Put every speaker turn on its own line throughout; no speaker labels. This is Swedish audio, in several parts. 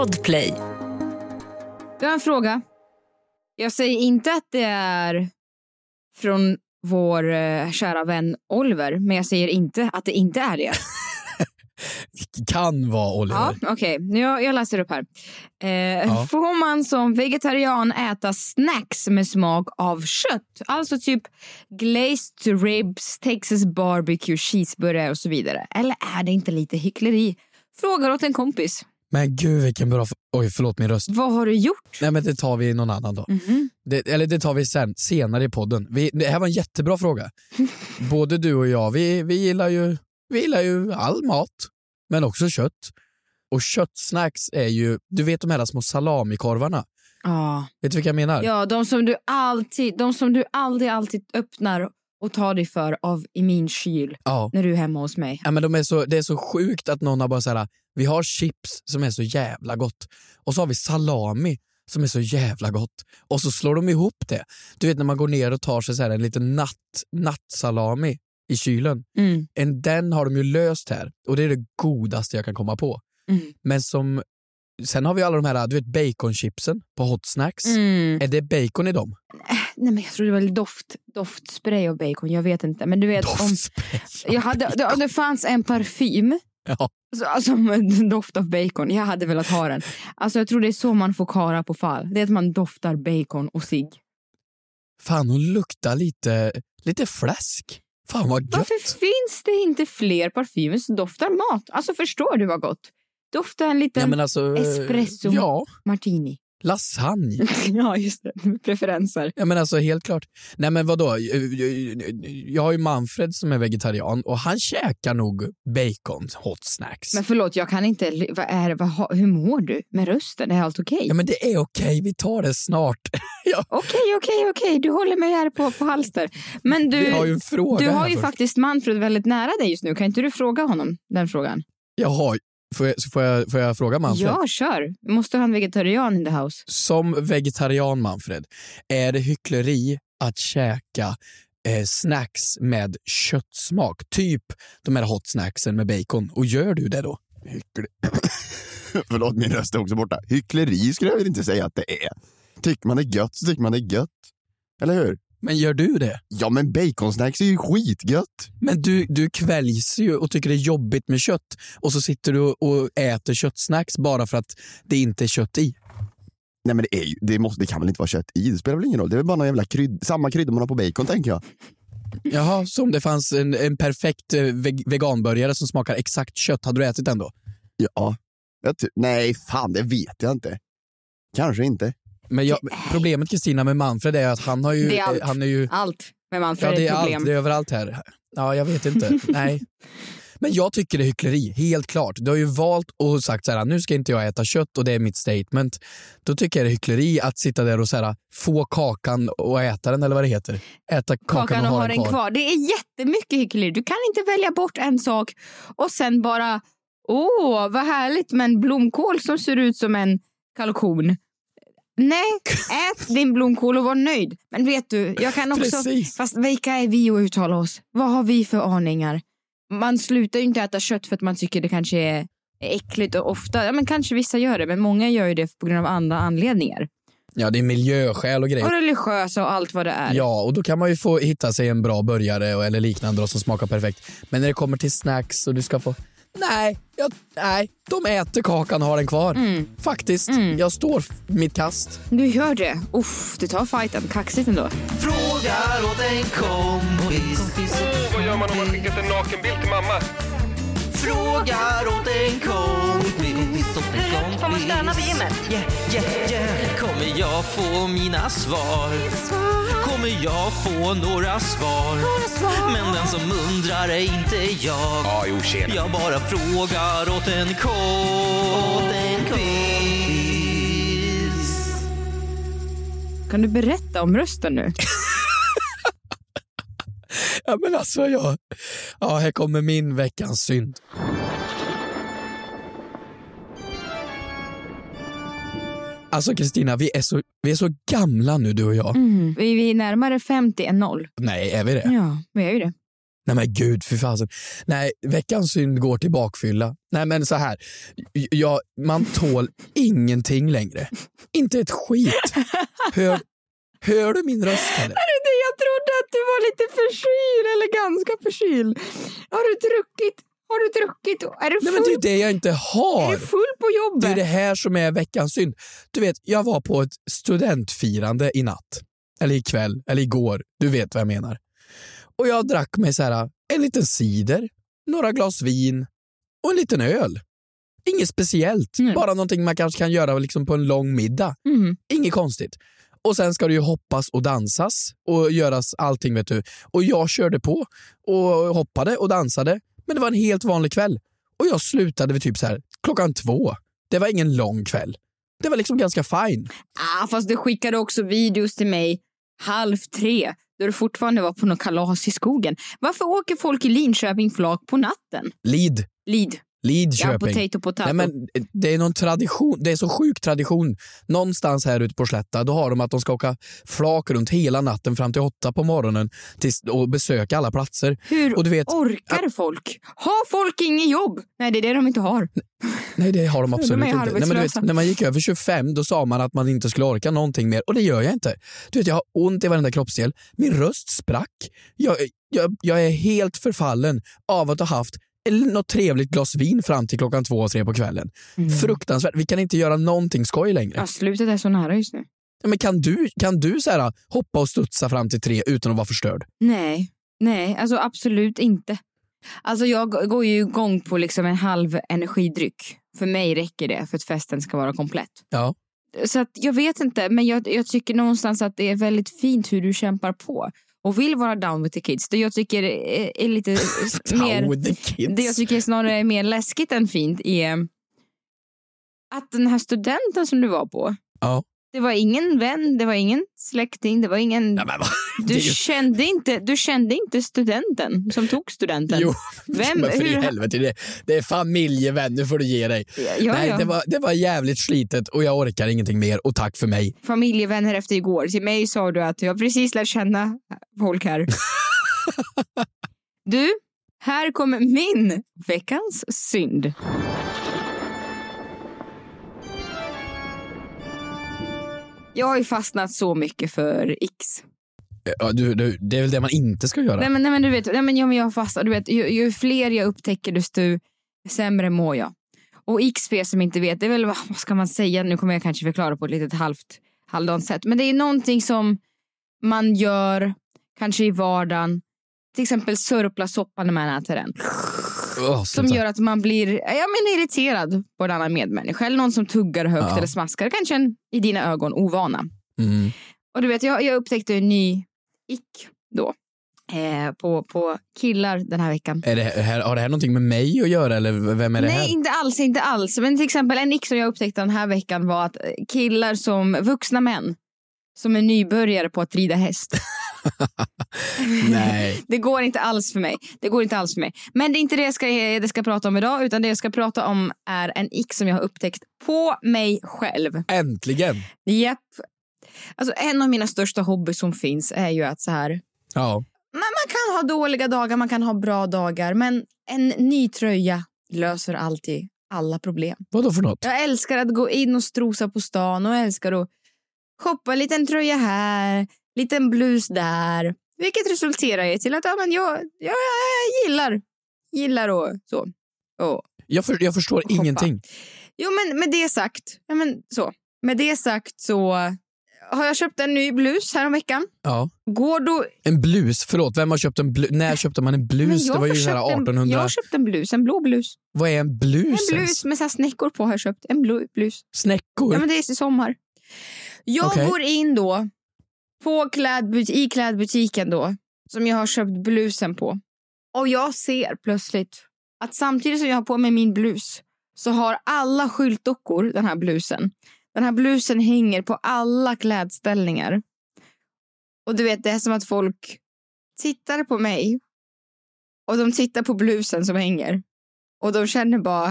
Podplay.
Du har en fråga. Jag säger inte att det är från vår eh, kära vän Oliver, men jag säger inte att det inte är det.
Kan vara Oliver.
Ja, Okej, okay. jag, jag läser upp här. Eh, Får man som vegetarian äta snacks med smak av kött? Alltså typ glazed ribs, Texas barbecue, cheeseburgare och så vidare. Eller är det inte lite hyckleri? Frågar åt en kompis.
Men gud vilken bra... Oj, förlåt min röst.
Vad har du gjort?
Nej men det tar vi någon annan dag.
Mhm.
Det, eller det tar vi sen, senare i podden. Vi, det här var en jättebra fråga. Både du och jag, vi, vi, gillar ju, vi gillar ju all mat, men också kött. Och köttsnacks är ju, du vet de här små salamikorvarna?
Ja.
Vet du vilka jag menar?
Ja, de som du alltid, de som du aldrig alltid öppnar och tar dig för av i min kyl
Ja.
när du är hemma hos mig.
Ja, men de är så, det är så sjukt att någon har bara så här, vi har chips som är så jävla gott och så har vi salami som är så jävla gott och så slår de ihop det. Du vet när man går ner och tar sig så här en liten natt, nattsalami i kylen.
Mm.
En, den har de ju löst här och det är det godaste jag kan komma på.
Mm.
Men som, sen har vi alla de här, du vet baconchipsen på hot snacks.
Mm.
Är det bacon i dem?
Nej, men jag tror det var doft, doftspray och bacon, jag vet inte. Men du vet, om, jag hade, det, det fanns en parfym
Ja.
så- alltså, doft av bacon. Jag hade velat ha den. Alltså, jag tror det är så man får kara på fall. Det är att man doftar bacon och cigg.
Fan hon luktar lite, lite fläsk. Fan vad gött.
Varför finns det inte fler parfymer som doftar mat? Alltså förstår du vad gott? Dofta en liten
Ja, alltså,
espresso
Ja,
martini.
lasagne.
ja, just det. Preferenser.
Ja men alltså helt klart. Nej men vadå, jag har ju Manfred som är vegetarian och han käkar nog bacon hot snacks.
Men förlåt, jag kan inte... Vad är, vad, har- hur mår du med rösten? Är allt okej?
Ja men det är okej, vi tar det snart. ja,
Okej, okej, okej. Du håller mig här på, på halster. Men du,
vi har ju en fråga
du har ju
först.
faktiskt Manfred väldigt nära dig just nu. Kan inte du fråga honom den frågan?
Jaha, får jag, får jag, får jag fråga Manfred?
Ja, kör. Måste ha en vegetarian in the house.
Som vegetarian Manfred, är det hyckleri att käka eh, snacks med köttsmak? Typ de här hot snacksen med bacon. Och gör du det då?
Hyckleri. Förlåt, min röst är också borta. Hyckleri skulle jag väl inte säga att det är. Tycker man det är gött så tycker man det är gött. Eller hur?
Men gör du det?
Ja, men baconsnacks är ju skitgött.
Men du, du kväljs ju och tycker det är jobbigt med kött och så sitter du och äter köttsnacks bara för att det inte är kött i.
Nej, men det, är ju, det, måste, det kan väl inte vara kött i? Det spelar väl ingen roll? Det är väl bara någon jävla krydd, samma krydda man har på bacon, tänker jag.
Jaha, så om det fanns en, en perfekt eh, veg- veganburgare som smakar exakt kött, hade du ätit den då?
Ja. Nej, fan, det vet jag inte. Kanske inte.
Men jag, problemet Kristina med Manfred är att han har ju...
Det är allt.
Han är ju
Allt med Manfred
ja, det
är
är allt, det är överallt här. Ja, jag vet inte. Nej. Men jag tycker det är hyckleri, helt klart. Du har ju valt och sagt så här, nu ska inte jag äta kött och det är mitt statement. Då tycker jag det är hyckleri att sitta där och så här, få kakan och äta den, eller vad det heter. Äta kakan,
Kakan och ha den kvar. Det är jättemycket hyckleri. Du kan inte välja bort en sak och sen bara åh, vad härligt med en blomkål som ser ut som en kalkon. Nej, ät din blomkål och var nöjd. Men vet du, jag kan också...
Precis.
Fast vilka är vi att uttala oss? Vad har vi för aningar? Man slutar ju inte äta kött för att man tycker det kanske är äckligt och ofta, ja men kanske vissa gör det, men många gör ju det på grund av andra anledningar.
Ja, det är miljöskäl och grejer.
Och religiösa och allt vad det är.
Ja, och då kan man ju få hitta sig en bra burgare och- eller liknande då, som smakar perfekt. Men när det kommer till snacks och du ska få... Nej, jag, nej de äter kakan och har den kvar.
Mm.
Faktiskt. Jag står mitt kast.
Du gör det. Uff, du tar fighten. Kaxigt ändå.
Frågar åt en kompis.
Vad gör man om man skickat en nakenbild till mamma?
Frågar åt en kompis.
Man stöna vid gymmet?
Yeah, yeah, yeah. Kommer jag få mina svar? Kommer jag få några svar? Men den som undrar är inte jag.
Ja, jo, tjena.
Jag bara frågar åt en kompis.
Kan du berätta om rösten nu?
Ja, men alltså, jag... Ja, här kommer min veckans synd. Alltså Kristina, vi, är så, vi är så gamla nu du och jag.
Mm. Vi vi är närmare 50 än noll.
Nej, är vi det?
Ja, vi är ju det.
Nej men gud, för fasen. Nej, veckans synd går till bakfylla. Nej men så här, jag, man tål ingenting längre. Inte ett skit. Hör, hör du min röst?
Det jag trodde att du var lite förkyld eller ganska förkyld. Har du druckit? Har du druckit? Är du
Nej men det är
full,
det jag inte
är
har.
du full på
Det
jobbet?
är det här som är veckans synd. Du vet, jag var på ett studentfirande i natt. Eller ikväll, eller igår. Du vet vad jag menar. Och jag drack mig så här, en liten cider, några glas vin och en liten öl. Inget speciellt,
Nej.
bara någonting man kanske kan göra liksom på en lång middag.
Mhm.
Inget konstigt. Och sen ska det ju hoppas och dansas och göras allting vet du. Och jag körde på och hoppade och dansade. Men det var en helt vanlig kväll. Och jag slutade vid typ så här klockan två. Det var ingen lång kväll. Det var liksom ganska fine.
Ah, fast du skickade också videos till mig halv tre då du fortfarande var på något kalas i skogen. Varför åker folk i Linköping flak på natten?
Lid,
Lid. Ja,
Lidköping.
potato, potato.
Nej, men det är någon tradition, det är så sjuk tradition. Någonstans här ute på Slätta, då har de att de ska åka flak runt hela natten fram till åtta på morgonen tills, och besöka alla platser.
Hur
Och du vet,
orkar folk? Har folk inget jobb? Nej, det är det de inte har.
nej det har de absolut
är
inte. Nej, men du vet, när man gick över 25 då sa man att man inte skulle orka någonting mer och det gör jag inte. Du vet, jag har ont i varenda kroppsdel, min röst sprack. Jag, jag, jag är helt förfallen av att ha haft något trevligt glas vin fram till klockan två och tre på kvällen. Fruktansvärt. Vi kan inte göra någonting skoj längre.
Ja, slutet är så nära just nu.
Ja, Men kan du, kan du så här, hoppa och studsa fram till tre utan att vara förstörd?
Nej, nej, alltså absolut inte. Alltså jag går ju igång på liksom en halv energidryck. För mig räcker det för att festen ska vara komplett.
Ja.
Så att jag vet inte, men jag, jag tycker någonstans att det är väldigt fint hur du kämpar på och vill vara down with the kids. Det jag tycker är, är lite mer... Det jag tycker snarare är mer läskigt än fint är att den här studenten som du var på,
Ja.
Det var ingen vän, det var ingen släkting, det var ingen...
Ja, men
Du,
det
kände inte, du kände inte studenten som tog studenten?
Jo,
Vem,
men för i
hur,
helvete, det, det är familjevänner får du ge dig.
ja,
Nej,
ja.
Det, var, det var jävligt slitet och jag orkar ingenting mer och tack för mig.
Familjevänner efter igår. Till mig sa du att jag precis lärt känna folk här. du, här kommer min veckans synd. Jag har ju fastnat så mycket för X.
Ja, du, du, det är väl det man inte ska göra.
Nej men, nej, men du vet, nej, men, ja, men jag har fastnat. Du vet, ju, ju fler jag upptäcker desto sämre mår jag. Och X för er som inte vet, det är väl, vad ska man säga, nu kommer jag kanske förklara på ett litet halvt halvdant sätt. Men det är någonting som man gör, kanske i vardagen. Till exempel sörpla soppa när man äter den. Som gör att man blir ja, men irriterad på en annan medmänniska. Eller någon som tuggar högt
Ja.
eller smaskar. Kanske en, i dina ögon, ovana.
Mm.
Och du vet, jag, jag upptäckte en ny ick då. Eh, på, på killar den här veckan.
Är det, här, har det här någonting med mig att göra eller vem är det
Nej,
här?
inte alls, inte alls. Men till exempel en ick som jag upptäckte den här veckan var att eh, killar som, vuxna män, som är nybörjare på att rida häst.
Nej.
Det går inte alls för mig. Det går inte alls för mig. Men det är inte det jag ska, det ska prata om idag, utan det jag ska prata om är en ick som jag har upptäckt på mig själv.
Äntligen.
Japp. Alltså en av mina största hobbys som finns är ju att så här
Ja.
man, man kan ha dåliga dagar, man kan ha bra dagar, men en ny tröja löser alltid alla problem.
Vad för något?
Jag älskar att gå in och strosa på stan och älskar att shoppa en liten tröja här, liten blus där. Vilket resulterar i till att ja, men jag, jag, jag gillar, gillar och så. Och,
Jag, för, jag förstår
Hoppa.
ingenting.
jo, men med det sagt, ja, men så. Med det sagt så har jag köpt en ny blus här om veckan.
Ja.
Går då
En blus, förlåt, vem har köpt en blus? När köpte man en blus? Det var ju
har
så här
köpt en-
1800.
Jag har köpt en blus, en blå blus.
Vad är en blus?
En
ens?
blus med så snäckor på har jag köpt. En blå blus.
Snäckor?
Ja, men det är i sommar. Jag
Okej.
går in då på klädbut- i klädbutiken då som jag har köpt blusen på. Och jag ser plötsligt att samtidigt som jag har på mig min blus så har alla skyltdockor den här blusen. Den här blusen hänger på alla klädställningar. Och du vet, det är som att folk tittar på mig och de tittar på blusen som hänger. Och de känner bara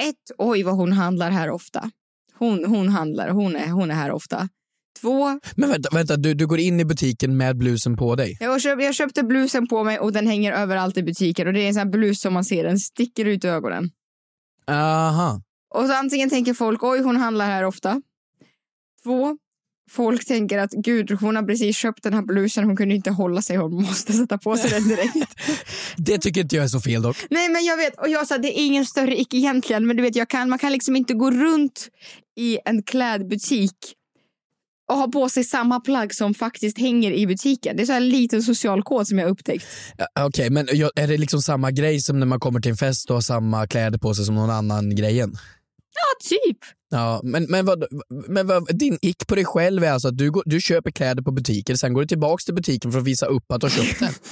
ett, oj vad hon handlar här ofta. Hon, hon handlar, hon är, hon är här ofta. Två,
Men vänta, vänta du, du går in i butiken med blusen på dig?
jag, köp, jag köpte blusen på mig och den hänger överallt i butiken och det är en sån här blus som man ser, den sticker ut i ögonen.
Aha.
Och så antingen tänker folk, oj hon handlar här ofta. Två, folk tänker att gud hon har precis köpt den här blusen, hon kunde inte hålla sig, hon måste sätta på sig den direkt.
Det tycker inte jag är så fel dock.
Nej men jag vet, och jag sa det är ingen större ick egentligen men du vet jag kan, man kan liksom inte gå runt i en klädbutik och ha på sig samma plagg som faktiskt hänger i butiken. Det är så en liten social kod som jag upptäckt.
Okej, men jag- är det liksom samma grej som när man kommer till en fest och har samma kläder på sig som någon annan grejen?
Ja, typ.
Ja, men, men, vad, men vad, din ick på dig själv är alltså att du, går, du köper kläder på butiker, sen går du tillbaks till butiken för att visa upp att du har köpt den.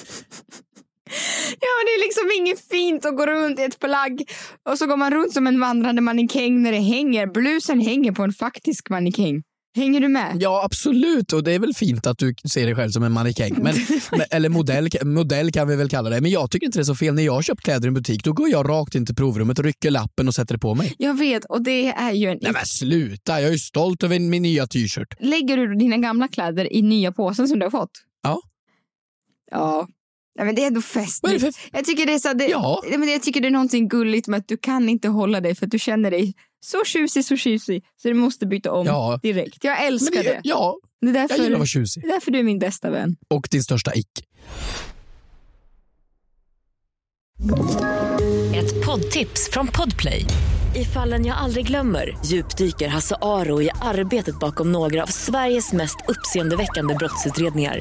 Ja, men det är liksom inget fint att gå runt i ett plagg och så går man runt som en vandrande mannekäng när det hänger. Blusen hänger på en faktisk mannekäng. Hänger du med?
Ja, absolut. Och det är väl fint att du ser dig själv som en mannekäng. Men, eller modell, modell kan vi väl kalla det. Men jag tycker inte det är så fel. När jag har köpt kläder i en butik, då går jag rakt in till provrummet, rycker lappen och sätter det på mig.
Jag vet, och det är ju en
Nej men sluta, jag är ju stolt över min nya t-shirt.
Lägger du dina gamla kläder i nya påsen som du har fått?
Ja.
Ja. Nej, men det är ändå
är för...
Jag tycker det är så det,
Ja.
Men jag tycker det är någonting gulligt med att du kan inte hålla dig för att du känner dig så tjusig, så tjusig så du måste byta om
Ja.
direkt. Jag älskar
det,
det.
ja,
Det är,
jag gillar
därför,
att vara tjusig.
det är därför du är min bästa vän.
Och din största ick.
Ett poddtips från Podplay. I fallen jag aldrig glömmer djupdyker Hasse Aro i arbetet bakom några av Sveriges mest uppseendeväckande brottsutredningar.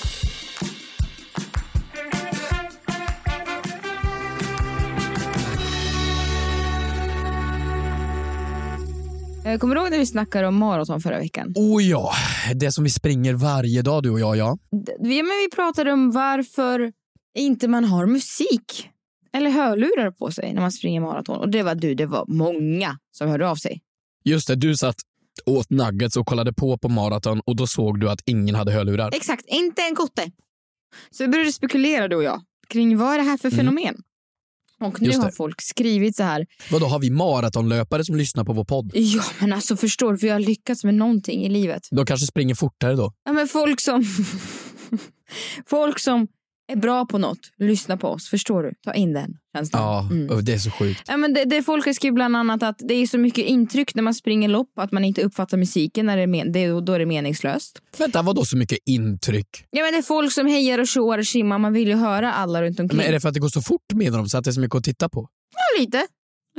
Kommer du ihåg när vi snackade om maraton förra veckan?
Oh ja, det som vi springer varje dag du och jag, ja.
Vi, men vi pratade om varför inte man har musik eller hörlurar på sig när man springer maraton. Och det var du, det var många som hörde av sig.
Just det, du satt åt nuggets och kollade på på maraton och då såg du att ingen hade hörlurar.
Exakt, inte en kotte. Så vi började spekulera du och jag kring vad är det här för fenomen? Och nu har folk skrivit så här.
Vadå, har vi maratonlöpare som lyssnar på vår podd?
Ja, men alltså förstår vi har lyckats med någonting i livet.
De kanske springer fortare då.
Ja, men folk som... folk som är bra på något, lyssna på oss. Förstår du? Ta in den känslan.
Ja,
Mm.
det är så sjukt.
Ja, men det, det folk har skrivit bland annat att det är så mycket intryck när man springer lopp att man inte uppfattar musiken när det är, men, det, då är det meningslöst.
Vänta, vadå så mycket intryck?
Ja, men det är folk som hejar och tjoar och simmar. Man vill ju höra alla runt omkring.
Men är det för att det går så fort menar de så att det är så mycket att titta på?
Ja, lite.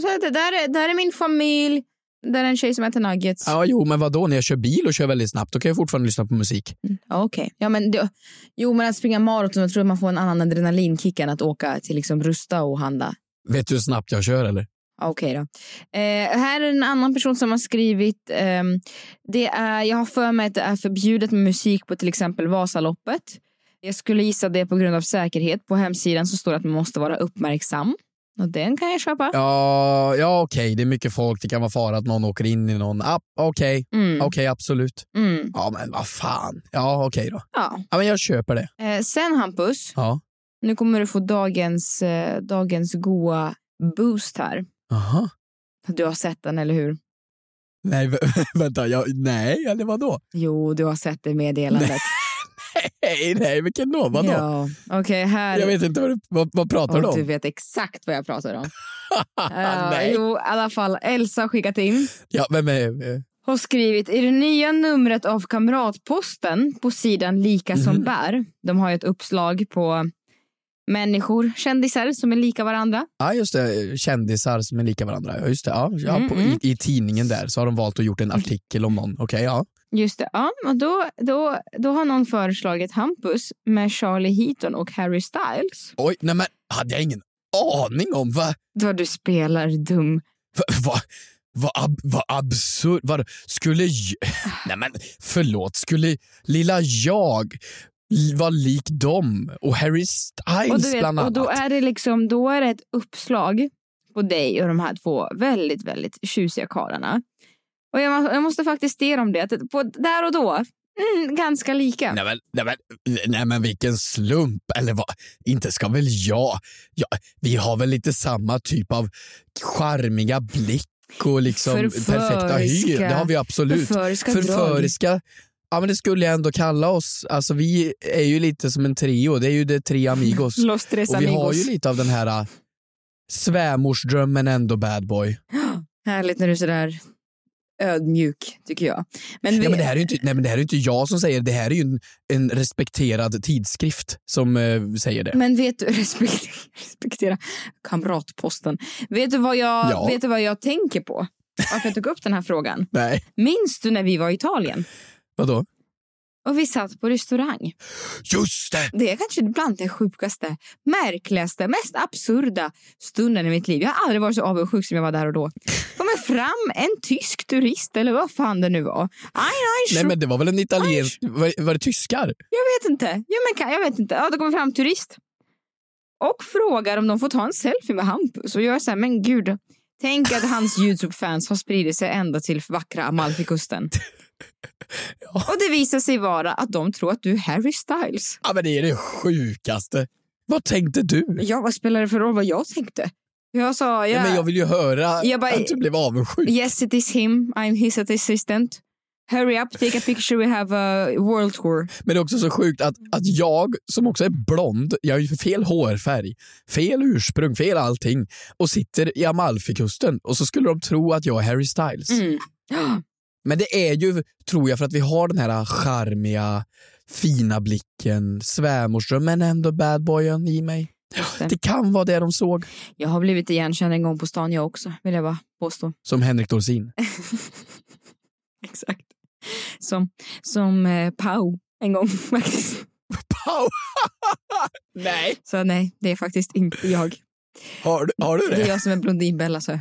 Så det där, är, där är min familj. Där är en tjej som äter nuggets.
Ja, jo, men vadå, när jag kör bil och kör väldigt snabbt då kan jag fortfarande lyssna på musik.
Ja, okej. Ja, men det, jo, men att springa maraton, jag tror man får en annan adrenalinkick än att åka till liksom Rusta och handla.
Vet du hur snabbt jag kör eller?
Okej då. Eh, här är en annan person som har skrivit. ehm, det är, jag har för mig att det är förbjudet med musik på till exempel Vasaloppet. Jag skulle gissa det på grund av säkerhet. På hemsidan så står det att man måste vara uppmärksam. Och den kan jag köpa.
Ja, ja okej, det är mycket folk, det kan vara fara att någon åker in i någon. Ah, okej,
Mm.
okej, absolut.
Mm.
Ja, men vad fan. Ja, okej då.
Ja.
Ja, men jag köper det.
Eh, sen Hampus,
Ja.
nu kommer du få dagens, eh, dagens goa boost här.
Aha.
Du har sett den, eller hur?
Nej, vä- vänta, jag, nej, eller vadå?
Jo, du har sett det meddelandet.
Nej, nej, vilken då? Vadå?
Ja, okej, här.
Jag vet inte vad, du- vad, vad pratar du
Och
om.
du vet exakt vad jag pratar om. Ja,
nej.
jo, i alla fall. Elsa har skickat in.
Ja, vem är...
Har skrivit i det nya numret av Kamratposten på sidan Lika som
Mhm.
bär. De har ju ett uppslag på människor, kändisar som är lika varandra.
Ja, just det. Kändisar som är lika varandra. Ja, just det. Ja, ja,
Mm,
på,
mm.
i, I tidningen där så har de valt att gjort en artikel om någon. Okej, ja.
Just det. Ja, och då, då, då har någon föreslagit Hampus med Charlie Heaton och Harry Styles.
Oj, nej men hade jag ingen aning om. Va,
Då du spelar dum.
va, va, vad ab, va absurd. Vad, skulle jag... Nej men förlåt, skulle lilla jag vara lik dem? Och Harry
Och,
Styles
du vet,
bland
och
annat.
då är det liksom, då är det ett uppslag på dig och de här två väldigt, väldigt tjusiga karlarna. Och jag, jag måste faktiskt ge dem det, på, där och då, mm, ganska lika.
Nej men, nej, men, nej men vilken slump. Eller vad? Inte ska väl jag... Ja, vi har väl lite samma typ av charmiga blick och liksom
Förföriska-
perfekta hyr. Det har vi absolut.
förföriska drag.
Förföriska. Ja men det skulle jag ändå kalla oss. Alltså vi är ju lite som en trio. Det är ju det tre amigos.
Los tres
och vi har
amigos.
ju lite av den här äh, svärmorsdrömmen ändå bad boy.
Härligt när du är sådär ödmjuk, tycker jag. Men, vi,
Ja, men det här är ju inte, nej, men det här är inte jag som säger det. Det här är ju en, en respekterad tidskrift som eh, säger det.
Men vet du, respektera, respektera kamratposten. Vet du, vad jag,
Ja.
vet du vad jag tänker på? Varför jag tog upp den här frågan?
Nej,
Minns du när vi var i Italien
vadå?
Och vi satt på restaurang?
Just det!
Det är kanske bland den sjukaste, märkligaste, mest absurda stunden i mitt liv. Jag har aldrig varit så avundsjuk som jag var där och då. kommer fram en tysk turist, eller vad fan det nu var. Aj,
Nej men det var väl en italiensk... Var, var det tyskar?
Jag vet inte. Ja, men jag vet inte. Ja, det kommer fram turist. Och frågar om de får ta en selfie med Hampus. Och jag här, men gud. Tänk att hans Youtube-fans har spridit sig ända till vackra Amalfikusten. Och det visar sig vara att de tror att du är Harry Styles.
Ja men det är det sjukaste. Vad tänkte du?
Ja, vad spelar det för roll vad jag tänkte? Jag sa,
Ja.
ja,
men jag vill ju höra
Jag bara-
att du blev avundsjuk.
yes it is him, I'm his assistant. Hurry up, take a picture, we have a world tour.
Men det är också så sjukt att, att jag, som också är blond, jag har ju fel hårfärg, fel ursprung, fel allting och sitter i Amalfikusten och så skulle de tro att jag är Harry Styles.
Mm.
Men det är ju, tror jag, för att vi har den här charmiga, fina blicken, svärmorsdrömmen men ändå badboyen i mig.
Det.
Det kan vara det de såg.
Jag har blivit igenkänd en gång på stan jag också, vill jag bara påstå.
Som Henrik Dorsin.
Exakt. Som, som eh, Pau en gång faktiskt.
Pau! Nej.
Så nej, det är faktiskt inte jag.
Har du, har du
Det är
det?
jag som är Blondinbella. Så.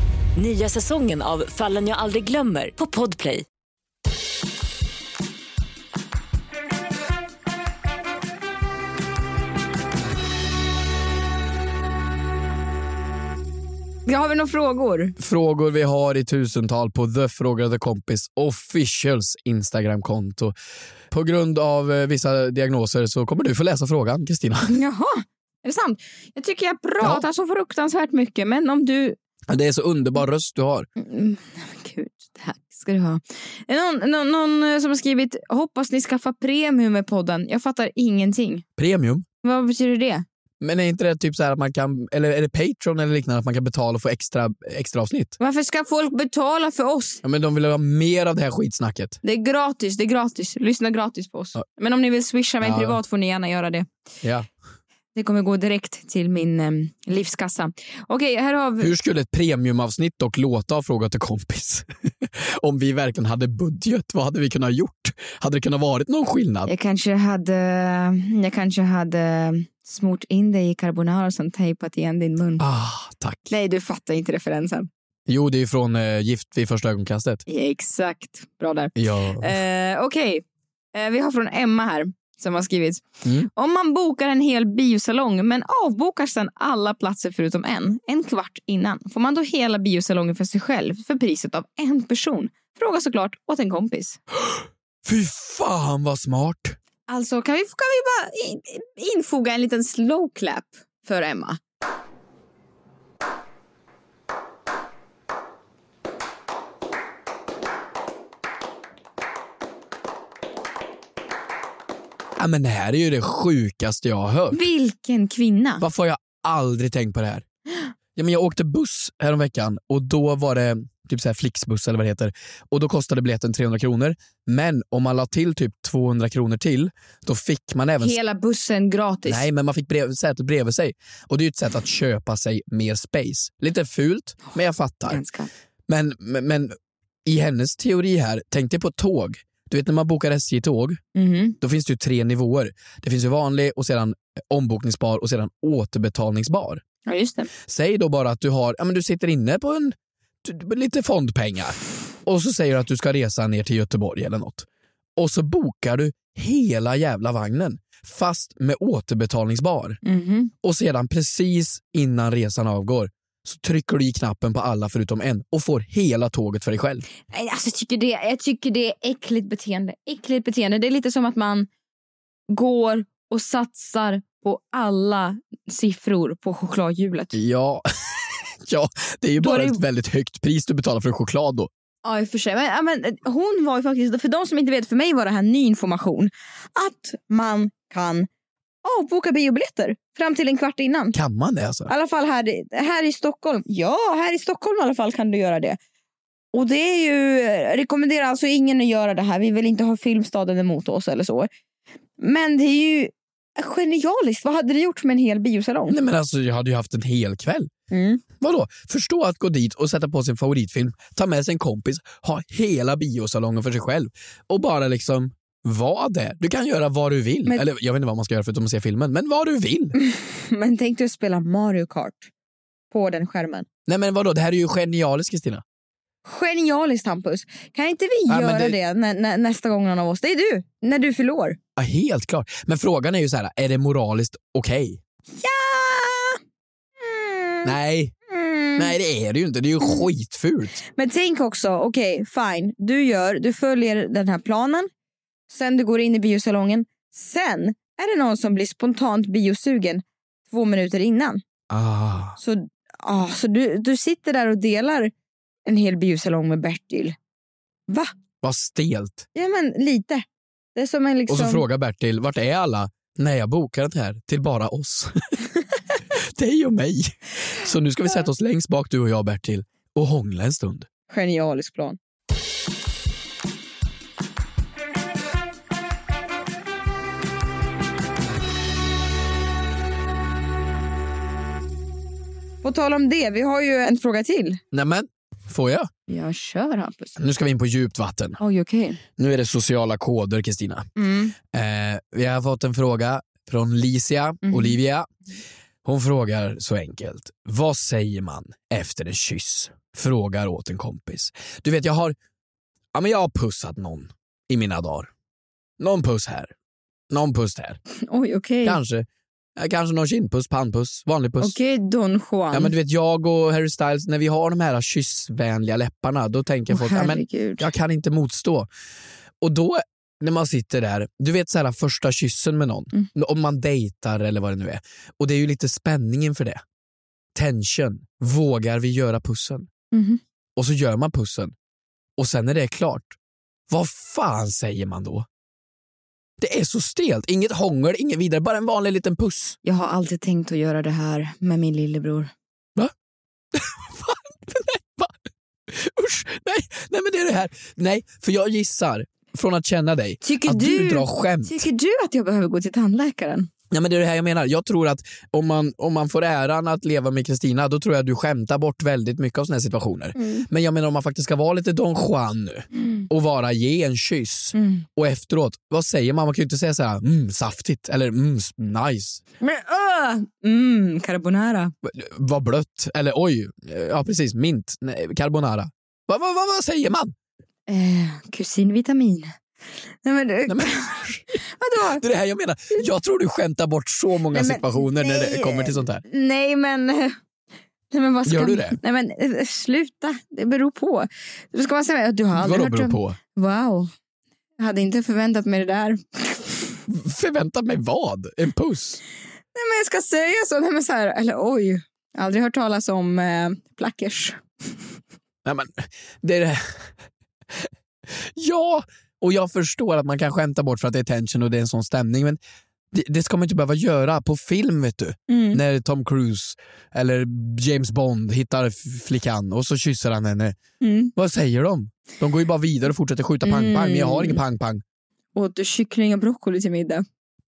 Nya säsongen av Fallen jag aldrig glömmer på Podplay.
Har vi några frågor?
Frågor vi har i tusental på The Frågade Kompis Officials Instagramkonto. På grund av eh, vissa diagnoser så kommer du få läsa frågan, Kristina.
Jaha, är det sant? Jag tycker jag pratar så fruktansvärt mycket, men om du...
Det är så underbar röst du har.
Mm, men Gud, tack ska du ha. Någon, någon, någon eh, som har skrivit hoppas ni skaffar premium med podden. Jag fattar ingenting.
Premium.
Vad betyder det?
Men är inte det typ så att man kan, eller är det Patreon eller liknande, att man kan betala och få extra, extra avsnitt?
Varför ska folk betala för oss?
Ja, men de vill ha mer av det här skitsnacket.
Det är gratis, det är gratis. Lyssna gratis på oss.
Ja.
Men om ni vill swisha mig
Ja.
privat får ni gärna göra det.
Ja.
Det kommer gå direkt till min eh, livskassa. Okej, här har vi...
Hur skulle ett premiumavsnitt dock låta av Fråga till kompis? Om vi verkligen hade budget, vad hade vi kunnat gjort? Hade det kunnat varit någon skillnad?
Jag kanske hade, jag kanske hade smort in dig i carbonara och sen tejpat igen din mun.
Ah, tack.
Nej, du fattar inte referensen.
Jo, det är från eh, Gift vid första ögonkastet.
Exakt, bra där.
Ja.
Eh, Okej, eh, vi har från Emma här som har skrivit.
Mm.
Om man bokar en hel biosalong men avbokar sedan alla platser förutom en, en kvart innan, får man då hela biosalongen för sig själv för priset av en person? Fråga såklart åt en kompis.
Fy fan vad smart!
Alltså, kan vi, kan vi bara in, infoga en liten slow clap för Emma?
Ja, men det här är ju det sjukaste jag har hört.
Vilken kvinna!
Varför har jag aldrig tänkt på det här? Ja, men jag åkte buss häromveckan och då var det typ så här Flixbus eller vad det heter. Och då kostade biljetten 300 kronor. Men om man la till typ 200 kronor till, då fick man även...
Hela bussen gratis.
Nej, men man fick brev, sätet bredvid sig. Och det är ju ett sätt att köpa sig mer space. Lite fult, men jag fattar. Men, men, men i hennes teori här, tänk dig på tåg. Du vet när man bokar SJ-tåg,
Mhm.
då finns det ju tre nivåer. Det finns ju vanlig och sedan ombokningsbar och sedan återbetalningsbar.
Ja, just det.
Säg då bara att du har, ja men du sitter inne på en, lite fondpengar och så säger du att du ska resa ner till Göteborg eller något. Och så bokar du hela jävla vagnen fast med återbetalningsbar.
Mhm.
Och sedan precis innan resan avgår så trycker du i knappen på alla förutom en och får hela tåget för dig själv.
Nej, alltså, jag, tycker det, jag tycker det är äckligt beteende. Äckligt beteende. Det är lite som att man går och satsar på alla siffror på chokladhjulet.
Ja, ja det är ju
Då
bara
det-
ett väldigt högt pris du betalar för choklad då.
Ja, i och för sig. Men, men, eh, hon var ju faktiskt, för de som inte vet, för mig var det här ny information. Att man kan avboka biobiljetter fram till en kvart innan.
Kan man det alltså?
I alla fall här, här i Stockholm. Ja, här i Stockholm i alla fall kan du göra det. Och det är ju, jag rekommenderar alltså ingen att göra det här. Vi vill inte ha Filmstaden emot oss eller så. Men det är ju genialiskt. Vad hade du gjort med en hel biosalong?
Nej men alltså jag hade ju haft en hel kväll.
Mm.
Vadå? Förstå att gå dit och sätta på sin favoritfilm, ta med sig en kompis, ha hela biosalongen för sig själv och bara liksom vara där. Du kan göra vad du vill.
Men-
Eller jag vet inte vad man ska göra förutom att se filmen, men vad du vill.
Men tänk dig att spela Mario Kart på den skärmen.
Nej men vadå, det här är ju genialiskt Kristina.
Genialiskt Hampus. Kan inte vi
Ja,
göra det,
det-
nä, nä, nästa gång någon av oss? Det är du, när du fyller år.
Ja, helt klart. Men frågan är ju så här, är det moraliskt okej?
Ja! Mm.
Nej.
Mm.
Nej det är det ju inte, det är ju skitfult.
Men tänk också, okej fine, du gör, du följer den här planen, sen du går in i biosalongen, sen är det någon som blir spontant biosugen två minuter innan.
Ah.
Så, ah, så du, du sitter där och delar en hel biosalong med Bertil. Va?
Vad stelt.
Ja men lite. Det är som en liksom...
Och så frågar Bertil, vart är alla? Nej, jag bokade det här till bara oss. Dig och mig. Så nu ska vi sätta oss längst bak, du och jag Bertil, och hångla en stund.
Genialisk plan. På tal om det, vi har ju en fråga till.
Nämen, får jag?
Jag kör Hampus.
Nu ska vi in på djupt vatten.
Oj, okej.
Nu är det sociala koder, Kristina.
Mm.
Eh, vi har fått en fråga från Licia,
Mhm.
Olivia. Hon frågar så enkelt. Vad säger man efter en kyss? Frågar åt en kompis. Du vet, jag har, ja, men jag har pussat någon i mina dagar. Någon puss här, någon puss där.
Oj, okej.
Kanske, kanske någon kindpuss, pannpuss, vanlig puss.
Okej, Don Juan.
Ja, men du vet, jag och Harry Styles, när vi har de här kyssvänliga läpparna, då tänker
Åh,
folk, ja,
herregud.
jag kan inte motstå. Och då när man sitter där, du vet så här, första kyssen med någon,
Mm.
om man dejtar eller vad det nu är. Och det är ju lite spänning inför det. Tension, vågar vi göra pussen?
Mhm.
Och så gör man pussen. Och sen när det är klart, vad fan säger man då? Det är så stelt, inget hångel, inget vidare, bara en vanlig liten puss.
Jag har alltid tänkt att göra det här med min lillebror.
Usch, nej, nej men det är det här. Nej, för jag gissar, från att känna dig,
Tycker
att
du,
du drar skämt.
Tycker du att jag behöver gå till tandläkaren?
Ja, men det är det här jag menar. Jag tror att om man, om man får äran att leva med Kristina, då tror jag att du skämtar bort väldigt mycket av såna här situationer. Men jag menar om man faktiskt ska vara lite Don Juan nu och bara ge en kyss
Mm.
och efteråt, vad säger man? Man kan ju inte säga så här, mm, saftigt eller mm, nice,
Men öh! Mm, carbonara.
vad blött eller oj, ja precis, mint, nej, carbonara. Vad, vad, vad, vad säger man?
Eh, kusinvitamin. Nej men, du,
Nej, men,
vadå?
det är det här jag menar. Jag tror du skämtar bort så många
Nej, men-
situationer när det
nej.
kommer till sånt här.
Nej men... Nej, men vad ska
Gör du det?
Nej men eh, sluta, det beror på. Ska man säga att du har aldrig
Vadå beror
om...
på?
Wow. Jag hade inte förväntat mig det där.
Förvänta mig vad? En puss?
Nej men jag ska säga så. Nej, men så här, eller oj. Aldrig hört talas om eh, plackers.
Nej, men, det är det. Ja, och jag förstår att man kan skämta bort för att det är tension och det är en sån stämning, men det, det ska man inte behöva göra på film vet du.
Mm.
När Tom Cruise eller James Bond hittar flickan och så kysser han henne.
Mm.
Vad säger de? De går ju bara vidare och fortsätter skjuta pang-pang, men jag har ingen pang-pang.
Åt du kyckling och broccoli till middag?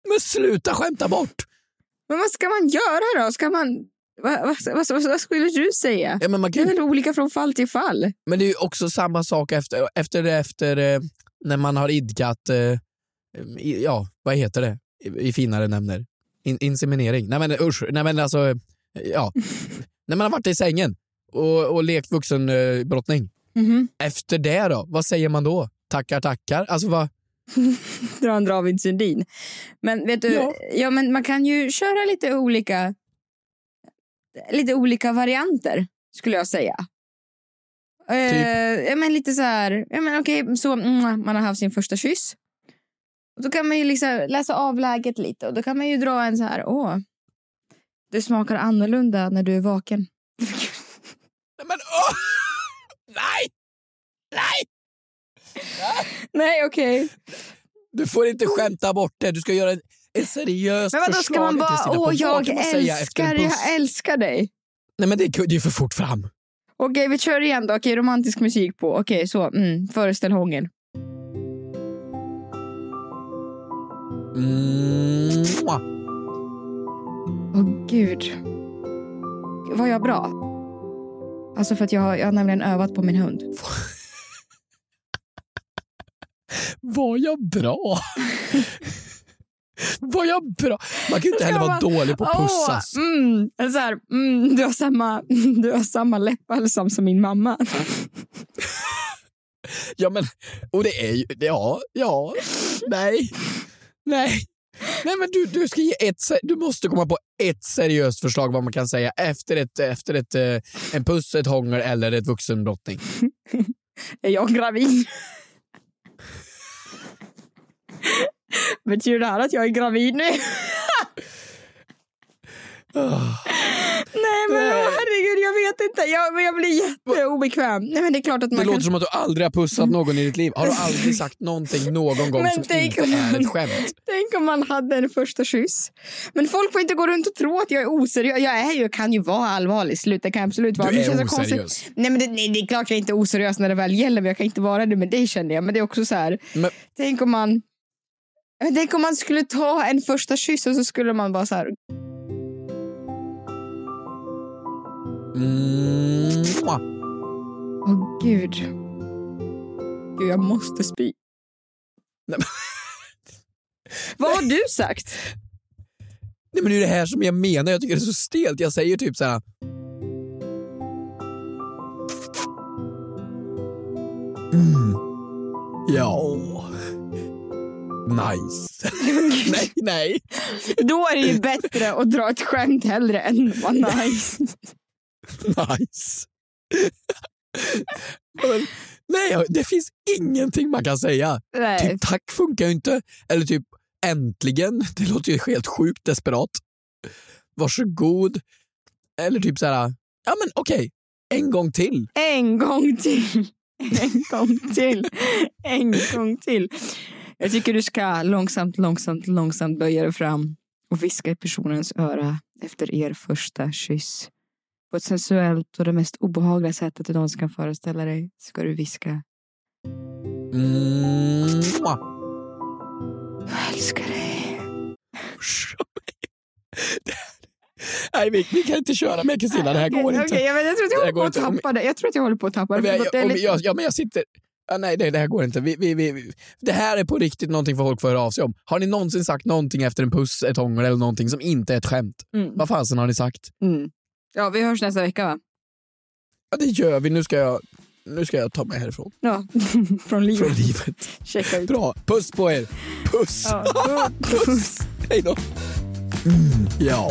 Men sluta skämta bort!
Men vad ska man göra då? Ska man... Vad, vad, vad, vad, skulle du säga?
Ja, men, man
Det är
kan,
väl olika från fall till fall?
men det är ju också samma sak efter, efter, efter eh, när man har idkat, eh, i- ja vad heter det i, i finare nämner? In, inseminering? Nej men usch, nej men alltså, ja. när man har varit i sängen och, och lekt vuxen eh, brottning.
Mhm.
Efter det då, vad säger man då? Tackar tackar? Alltså vad?
Dra en David Sundin. Men vet du, ja.
Ja.
men man kan ju köra lite olika lite olika varianter skulle jag säga. Eh, ja, men lite så här, ja, men okej, så mm, man har haft sin första kyss. Och då kan man ju liksom läsa av läget lite och då kan man ju dra en så här, åh, det smakar annorlunda när du är vaken.
Nej, men åh! Nej! Nej!
Nej, okej.
Du får inte skämta bort det, du ska göra ett, ett seriöst
Men vadå,
förslag.
ska man bara, åh, jag älskar, jag älskar dig.
Nej men det är det är för fort fram.
Okej, vi kör igen då. Okej, romantisk musik på. Okej, så. Mm, föreställ hångel.
Mm.
Åh gud. Var jag bra? Alltså för att jag, har- jag har nämligen övat på min hund.
Var jag bra? Var jag bra? Man kan inte heller vara dålig på att pussas.
Åh, mm, så här, mm, du, har samma, du har samma läppbalsam som min mamma.
Ja men, och det är ju, ja, ja, nej, nej. Nej men du, du ska ge ett, du måste komma på ett seriöst förslag vad man kan säga efter, ett, efter ett, eh, en puss, ett hångel eller ett vuxenbrottning.
Är jag gravid? Betyder det här att jag är gravid nu? Nej men herregud, jag vet inte. Jag, men jag blir jätteobekväm. Nej men det är klart att man
Det
kan...
låter som att du aldrig har pussat någon i ditt liv. Har du aldrig sagt någonting någon gång
Men
som
tänk
inte
om
är ett skämt?
Tänk om man hade en första kyss. Men folk får inte gå runt och tro att jag är oseriös. Jag, är ju, kan ju vara allvarlig. Sluta kan jag absolut vara.
Du
Det
är
känns så konstigt.
oseriös.
Nej, men det, nej, det är klart jag inte är oseriös när det väl gäller. Men jag kan inte vara det med dig känner jag. Men det är också så här.
Men,
Tänk om man... Men Tänk om man skulle ta en första kyss och så skulle man bara så här.
mm.
Åh gud. Gud, jag måste spy.
Nej,
Vad har du sagt?
Nej men det är det här som jag menar, jag tycker det är så stelt. Jag säger typ så här. Mm. Ja. Nice. nej, nej.
Då är det ju bättre att dra ett skämt hellre än vad nice.
Nice. Men, nej, det finns ingenting man kan säga.
Nej.
Typ tack funkar ju inte. Eller typ äntligen. Det låter ju helt sjukt desperat. Varsågod. Eller typ så här. Ja men okej, en gång till.
En gång till. En gång till. En gång till. Jag tycker du ska långsamt, långsamt, långsamt böja dig fram och viska i personens öra efter er första kyss. På ett sensuellt och det mest obehagliga sättet du någonsin kan föreställa dig ska du viska.
Mm.
Jag älskar dig.
Nej, vi, vi kan inte köra med Kristina, det här går
Okej,
inte.
jag, vet, jag tror att jag håller på att tappa det. Jag tror att jag håller på att tappa det.
Jag, jag, ja, men jag sitter... Ja, nej, det, det här går inte. Vi, vi, vi, vi- det här är på riktigt någonting för folk får höra av sig om. Har ni någonsin sagt någonting efter en puss, ett hångel eller någonting som inte är ett skämt?
Mm.
Vad fasen har ni sagt?
Mm. Ja, vi hörs nästa vecka va?
Ja, det gör vi. Nu ska jag, nu ska jag ta mig härifrån.
Ja, från livet.
Från livet.
Checka ut.
Bra. Puss på er. Puss.
Ja,
Puss. Hej då. Mm, ja.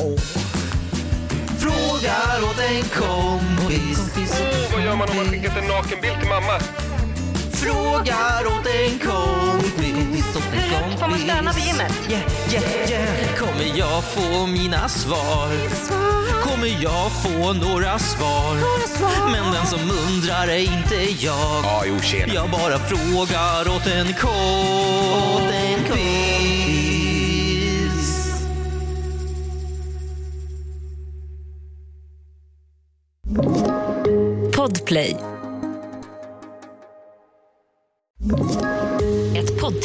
Frågar åt en kompis.
Åh, vad gör man om man skickat en nakenbild till mamma?
Frågar åt en kompis. Åt en kompis.
Får man stanna vid gymmet?
Yeah, yeah, yeah. Kommer jag få mina svar? Kommer jag få några svar? Men den som undrar är inte jag.
Ja, jo, tjena.
Jag bara frågar åt en kompis.
Podplay